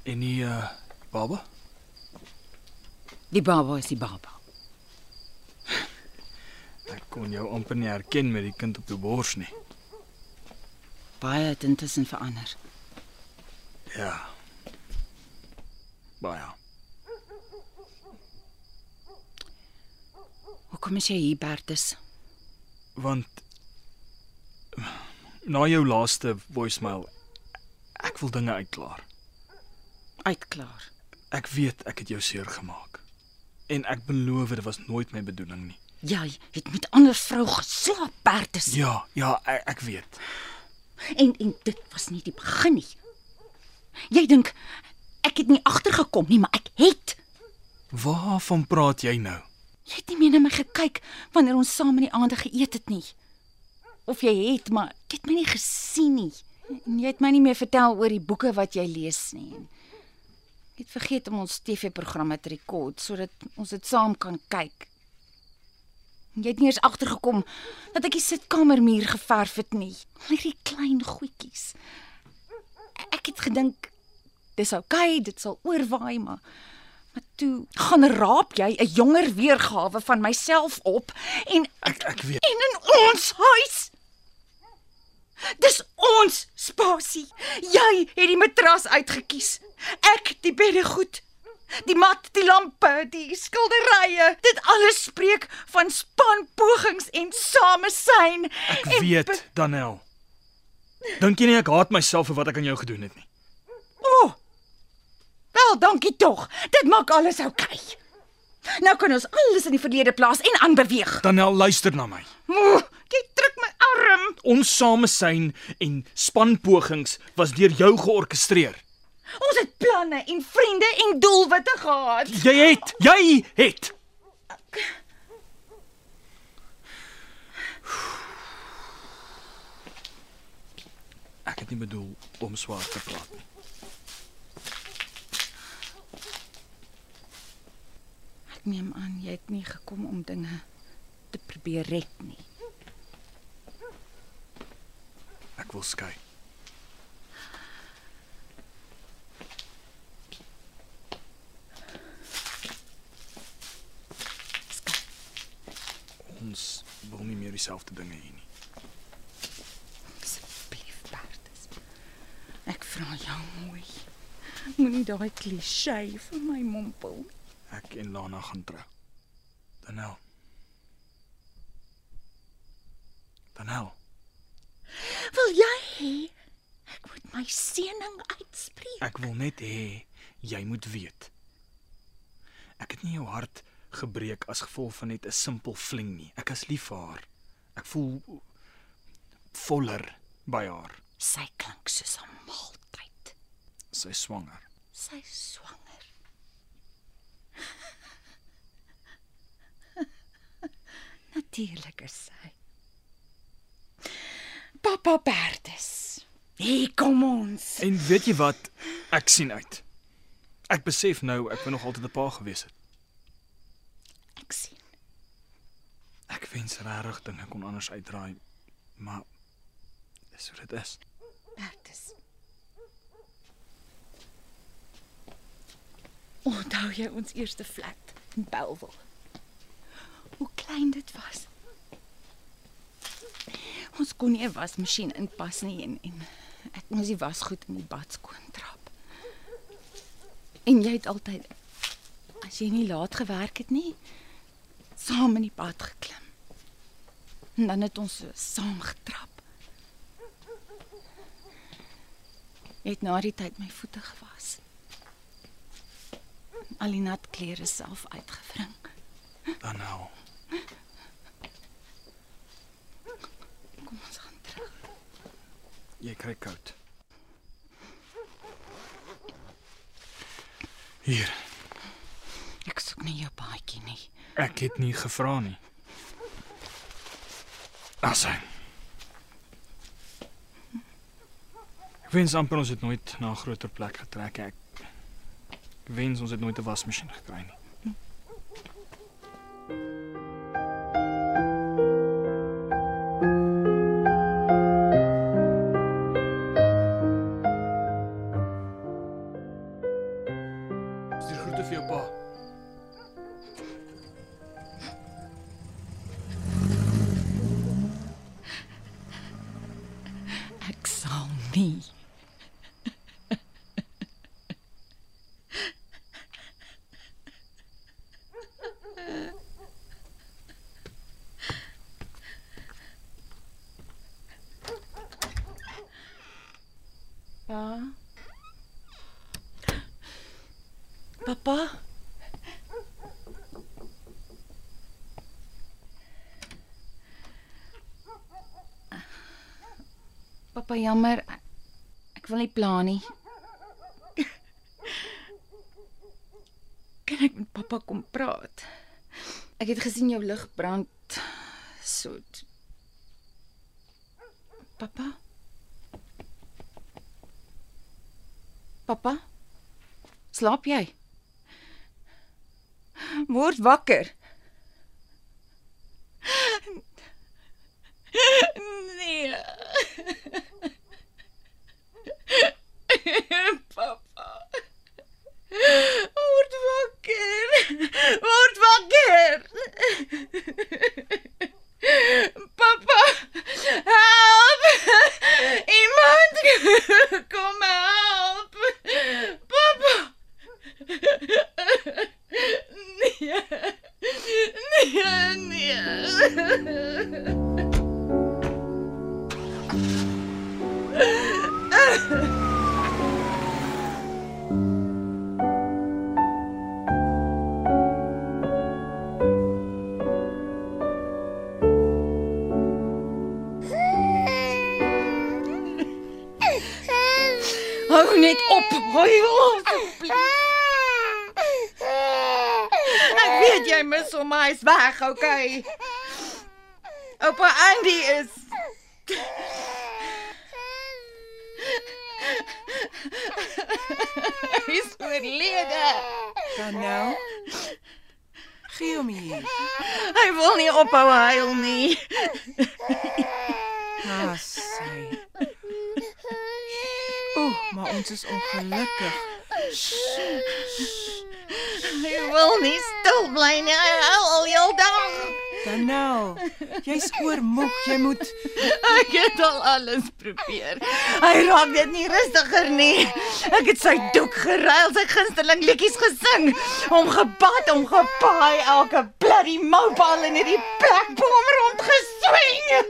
En die uh baba? die baba is die baba. Kon jou amper nie herken met die kind op jou bors nie. Baie het intussen verander. Ja. Baie. Hoekom is jy hier, Bertus? Want na jou laaste voicemail ek wil dinge uitklaar. Uitklaar. Ek weet ek het jou seer gemaak. En ek beloof dit was nooit my bedoeling nie. Jy het met ander vrou geslaap, Bertus. Ja, ja, ek, ek weet. En en dit was nie die begin nie. Jy dink ek het nie agtergekom nie, maar ek het. Waarvan praat jy nou? Jy het nie meer na my gekyk wanneer ons saam in die aande geëet het nie. Of jy het, maar ek het my nie gesien nie. En jy het my nie meer vertel oor die boeke wat jy lees nie. Ek het vergeet om ons TV-programme te rekord sodat ons dit saam kan kyk. Jy het nie eens agtergekom dat ek die sitkamermuur geverf het nie. Al hierdie klein goedjies. Ek het gedink dis oukei, okay, dit sal oorwaai, maar maar toe gaan raap jy 'n jonger weergawe van myself op en Ek ek weet. en in ons huis. Dis ons spasie. Jy het die matras uitgekies. Ek die beddegoed. Die mat, die lampe, die skilderye. Dit alles spreek van spanpogings en samesyn. Ek en weet, Danel. Dink jy nie ek haat myself vir wat ek aan jou gedoen het nie? O. Oh, wel, dankie tog. Dit maak alles oukei. Okay. Nou kan ons alles in die verlede plaas en aanbeweeg. Danel, luister na my. Oeh, jy druk my arm. Ons samesyn en spanpogings was deur jou georkestreer. Ons het planne en vriende en doelwitte gehad. Jy het, jy het. Ek het nie bedoel om swaar te praat nie. Ek neem aan jy het nie gekom om dinge te probeer red nie. Ek wil skei. Ons wil nie meer dieselfde dinge hê nie. Asseblief, Bertus. Ek vra jou mooi. Moenie daai klise vir my mompel. Ek en Lana gaan trou. Danel. Danel. Wil jy hê ek moet my seëning uitspreek? Ek wil net hê jy moet weet. Ek het nie jou hart gebreek as gevolg van net 'n simpel fling nie. Ek is lief vir haar. Ek voel voller by haar. Sy klink soos 'n maaltyd. Sy is swanger. Sy is swanger. Natuurlik is sy. Papa Bertus. Hier kom ons. En weet jy wat? Ek sien uit. Ek besef nou ek wou nog altyd 'n pa gewees het. Ek sien. Ek wens regtig dinge kon anders uitdraai, maar dis hoe dit is. Bertus. Onthou jy ons eerste flat in Bellville? Hoe klein dit was. Ons kon nie 'n wasmasjien inpas nie en en ek moes die wasgoed in die bad skoon trap. En jy het altyd as jy nie laat gewerk het nie, saam in die bad geklim. En dan het ons so saam getrap. Het na die tyd my voete gewas. Al die nat klere self uitgevring. Dan nou. Kom ons gaan terug. Jy kry koud. Hier, Ek soek nie jou baadjie nie. Ek het nie gevra nie. Asai. Ek wens amper ons het nooit na 'n groter plek getrek ek. Ek wens ons het nooit 'n wasmasjien gekry nie. Papa jammer. Ek wil nie pla nie. Kan ek met pappa kom praat? Ek het gesien jou lig brand soet. Pappa? Pappa? Slaap jy? Word wakker. か。Hy wil nie stil bly nie. Hy huil al heel dag. Dan nou. Jy's oormoeg, jy moet Ek het al alles probeer. Hy raak net nie rustiger nie. Ek het sy doek geruil, sy gunsteling liedjies gesing, hom gebad, hom gepaai, elke bloody moubal in hierdie plek bom rondgeswing.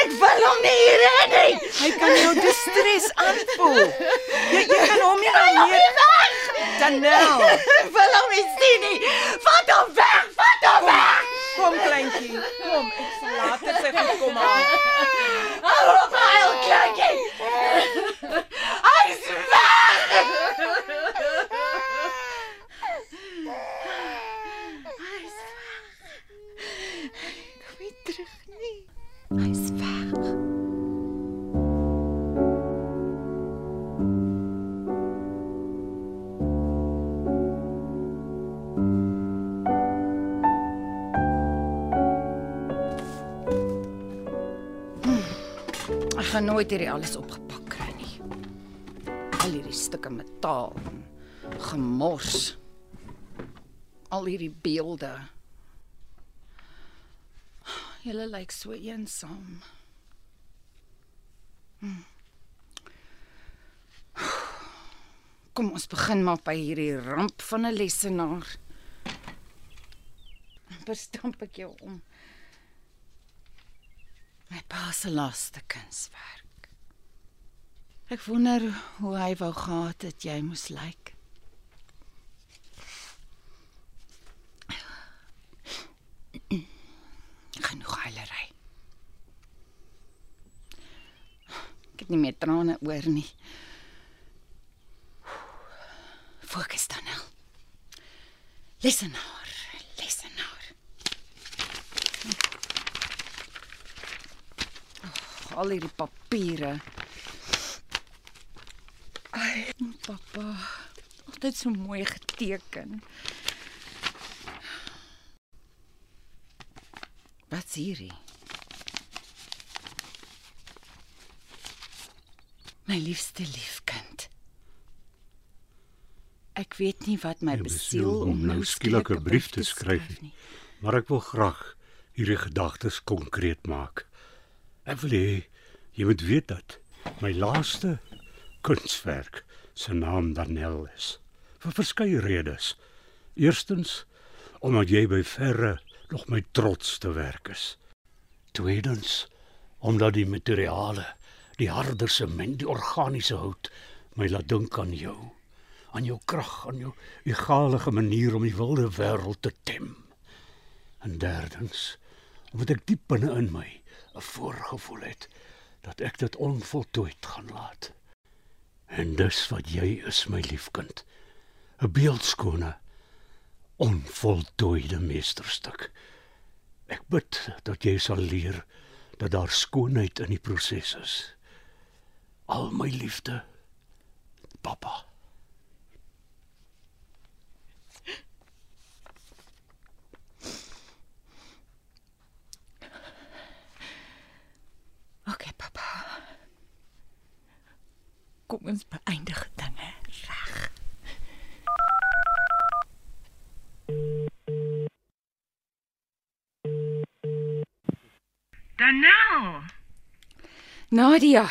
Ek wil hom nie hier hê nie. hy kan jou distress aanvoel. Jy jy kan hom nie nou meer Dan. Ek wil hom nie sien nie. Vat hom weg, vat hom weg. Kom kleintjie. Kom, ek sal later sy goed kom haal. Hou op, huil, kleintjie. Hy's weg. Gaan nooit hierdie alles opgepak kry nie. Al hierdie stukke metaal, gemors. Al hierdie beelde. Julle lyk so eensaam. Hm. Kom ons begin maar by hierdie ramp van 'n lesenaar. Verstamp ek jou om. My pa se laaste kunswerk. Ek wonder hoe hy wou gehad het jy moes lyk. Genoeg huilery. Ek het nie meer trane oor nie. Fokus dan nou. Lesenaar, lesenaar. Al hierdie papiere. Ai, pappa, altyd so mooi geteken. Wat's hierdie? My liefste liefkind. Ek weet nie wat my Jy besiel besiel om nou skielik 'n brief te skryf nie. Maar ek wil graag hierdie gedagtes konkreet maak. Ek wil hê jy moet weet dat my laaste kunswerk se naam Danel is. Vir verskeie redes. Eerstens omdat jy by verre nog my trotsste werk is. Tweedens omdat die materiale, die harde sement, die organiese hout my laat dink aan jou, aan jou krag, aan jou egalige manier om die wilde wêreld te tem. En derdens omdat ek diep binne in my 'n voorgevoel het dat ek dit onvoltooid gaan laat. En dis wat jy is, my liefkind. 'n Beeldskone onvoltooide meesterstuk. Ek bid dat jy sal leer dat daar skoonheid in die proses is. Al my liefde, pappa. Okay, pappa. Kom ons beëindig dinge reg. Dan nou. Nadia.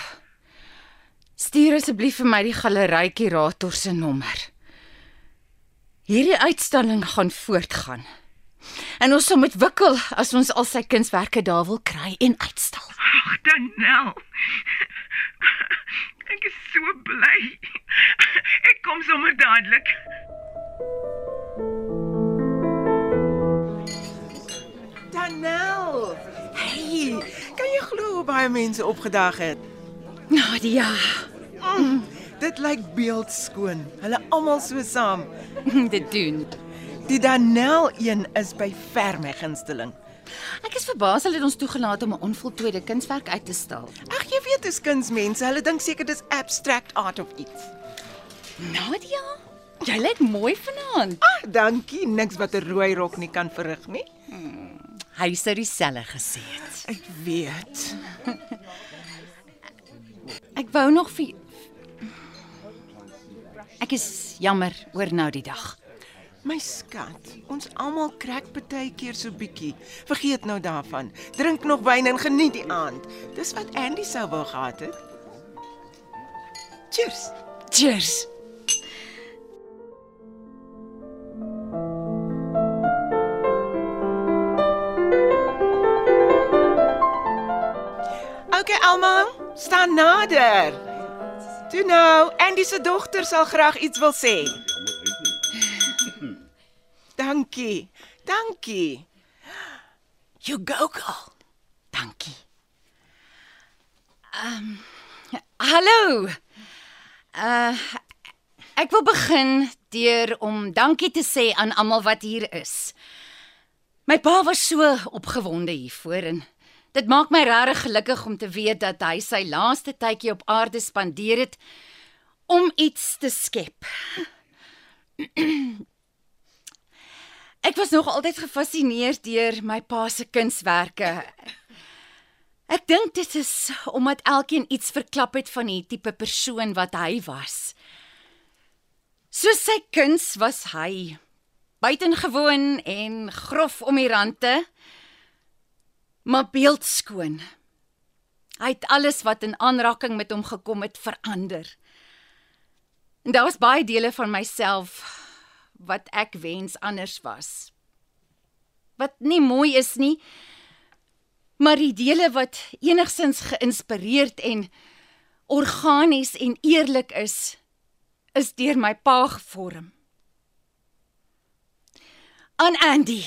Stuur asseblief vir my die galery kurator se nommer. Hierdie uitstalling gaan voortgaan. En ons sal moet wikkel as ons al sy kunswerke daar wil kry en uitstal. Ag, dan nou. Ek is so bly. Ek kom sommer dadelik. Danel. Hey, kan jy glo hoe baie mense opgedag het? Nadia, Mm, dit lyk beeldskoon. Hulle almal so saam. dit doen. Die Danel een is by ver my gunsteling. Ek is verbaas hulle het ons toegelaat om 'n onvoltooide kunswerk uit te stal. Ag, jy weet dis kunsmense, hulle dink seker dis abstract art of iets. Nadia, Jy lyk mooi vanaand. Ah, dankie. Niks wat 'n rooi rok nie kan verrig nie. Hy sou dieselfde gesê het. Ek weet. Ek wou nog vir Ek is jammer oor nou die dag. My skat, ons almal krak baie keer so bietjie. Vergeet nou daarvan. Drink nog wyn en geniet die aand. Dis wat Andy sou wou gehad het. Cheers. Cheers. Okay, almal, staan nader. Toe nou, Andy se dogter sal graag iets wil sê. Dankie. Dankie. You go girl. Dankie. Ehm um, hallo. Uh ek wil begin deur om dankie te sê aan almal wat hier is. My pa was so opgewonde hiervoor en dit maak my regtig gelukkig om te weet dat hy sy laaste tydjie op aarde spandeer het om iets te skep. Ek was nog altyd gefassineerd deur my pa se kunswerke. Ek dink dit is omdat elkeen iets verklap het van die tipe persoon wat hy was. Soos sy kuns was hy buitengewoon en grof om die rande, maar beeldskoon. Hy het alles wat in aanraking met hom gekom het verander. En daar was baie dele van myself wat ek wens anders was. Wat nie mooi is nie, maar die dele wat enigsins geïnspireerd en organies en eerlik is, is deur my pa gevorm. Aan Andy.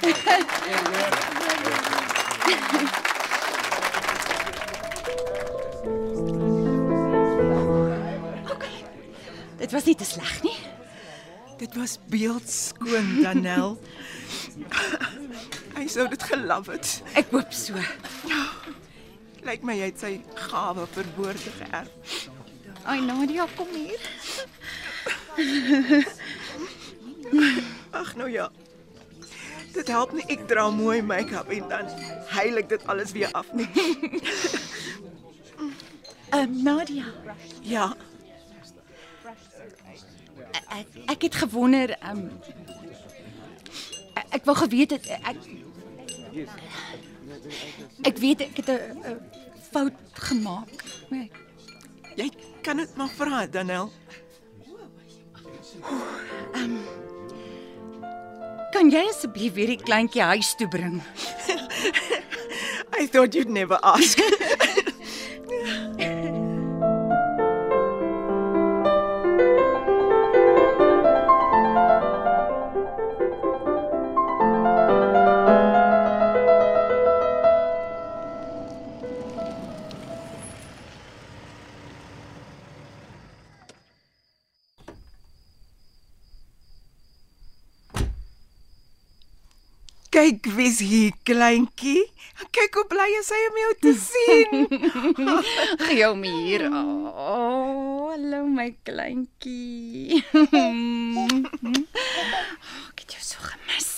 okay. Dit was nie te sleg nie. Dit was beeldskoon, Danel. Hy sou dit gelaf het. Ek hoop so. Lyk my jy het sy gawe vir woorde geërf. Ai Nadia, kom hier. Ag nou ja. Dit help nie ek dra mooi make-up en dan heilig dit alles weer af nie. Ehm um, Nadia, Ja, ek ek het gewonder ehm um, ek, wou geweet het ek Ek weet ek het 'n fout gemaak. Nee. jy kan dit maar vra, Danel. Kan jy asseblief weer die kleintjie huis toe bring? I thought you'd never ask. Kyk wie's hier, kleintjie. Kyk hoe bly is hy om jou te sien. Gee hom hier. Oh, hallo my kleintjie. Ek het jou so gemis.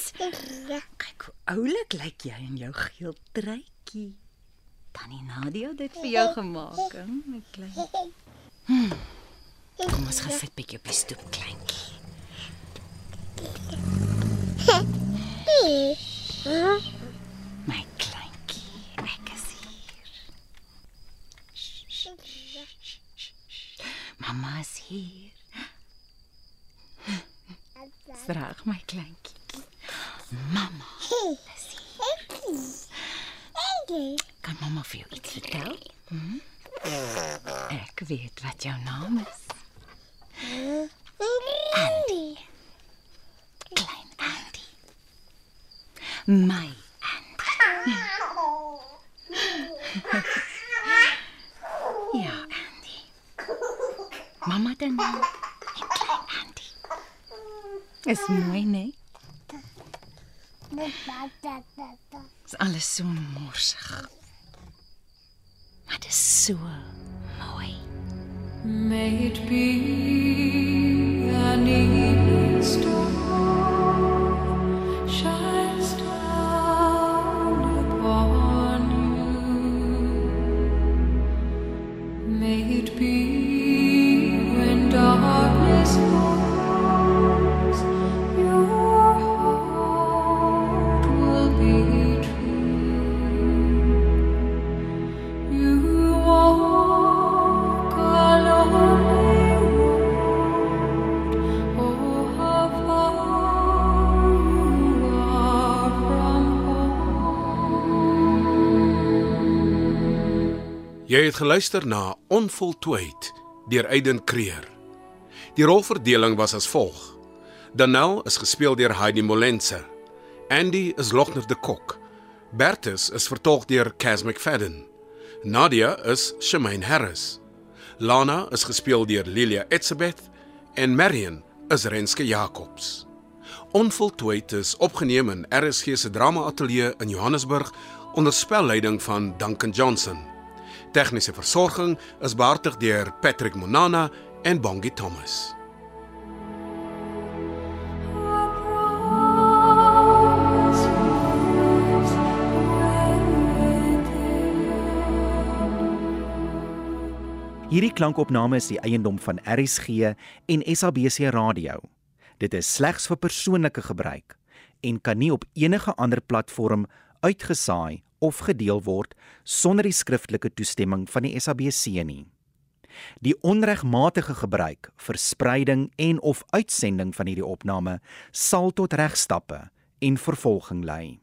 Kyk hoe oulik lyk jy in jou geel truitjie. Tannie Nadia het dit vir jou gemaak, hè, my klein. Hmm. Kom ons gaan sit bietjie op die stoep, kleintjie. My kleintjie, ek is hier. Mamma is hier. Strag my kleintjie. Mamma is hier. Kan mamma vir jou iets vertel? Hm? Ek weet wat jou naam is. Andy. Klein Andy. My Andy. Ja, Andy. Mamma dan en klein Andy. Is mooi, né? Is alles so morsig. Maar dit is so mooi. May it be het geluister na Onvoltooid deur Aiden Creer. Die rolverdeling was as volg: Danel is gespeel deur Heidi Molense. Andy is Lochner de Kok. Bertus is vertolk deur Cas McFadden. Nadia is Shemaine Harris. Lana is gespeel deur Lilia Etzebeth en Marion is Renske Jacobs. Onvoltooid is opgeneem in RSG se drama ateljee in Johannesburg onder spelleiding van Duncan Johnson. Tegniese versorging is behartig deur Patrick Monana en Bongie Thomas. Hierdie klankopname is die eiendom van RSG en SABC Radio. Dit is slegs vir persoonlike gebruik en kan nie op enige ander platform uitgesaai of gedeel word sonder die skriftelike toestemming van die SABC nie. Die onregmatige gebruik, verspreiding en of uitsending van hierdie opname sal tot regstappe en vervolging lei.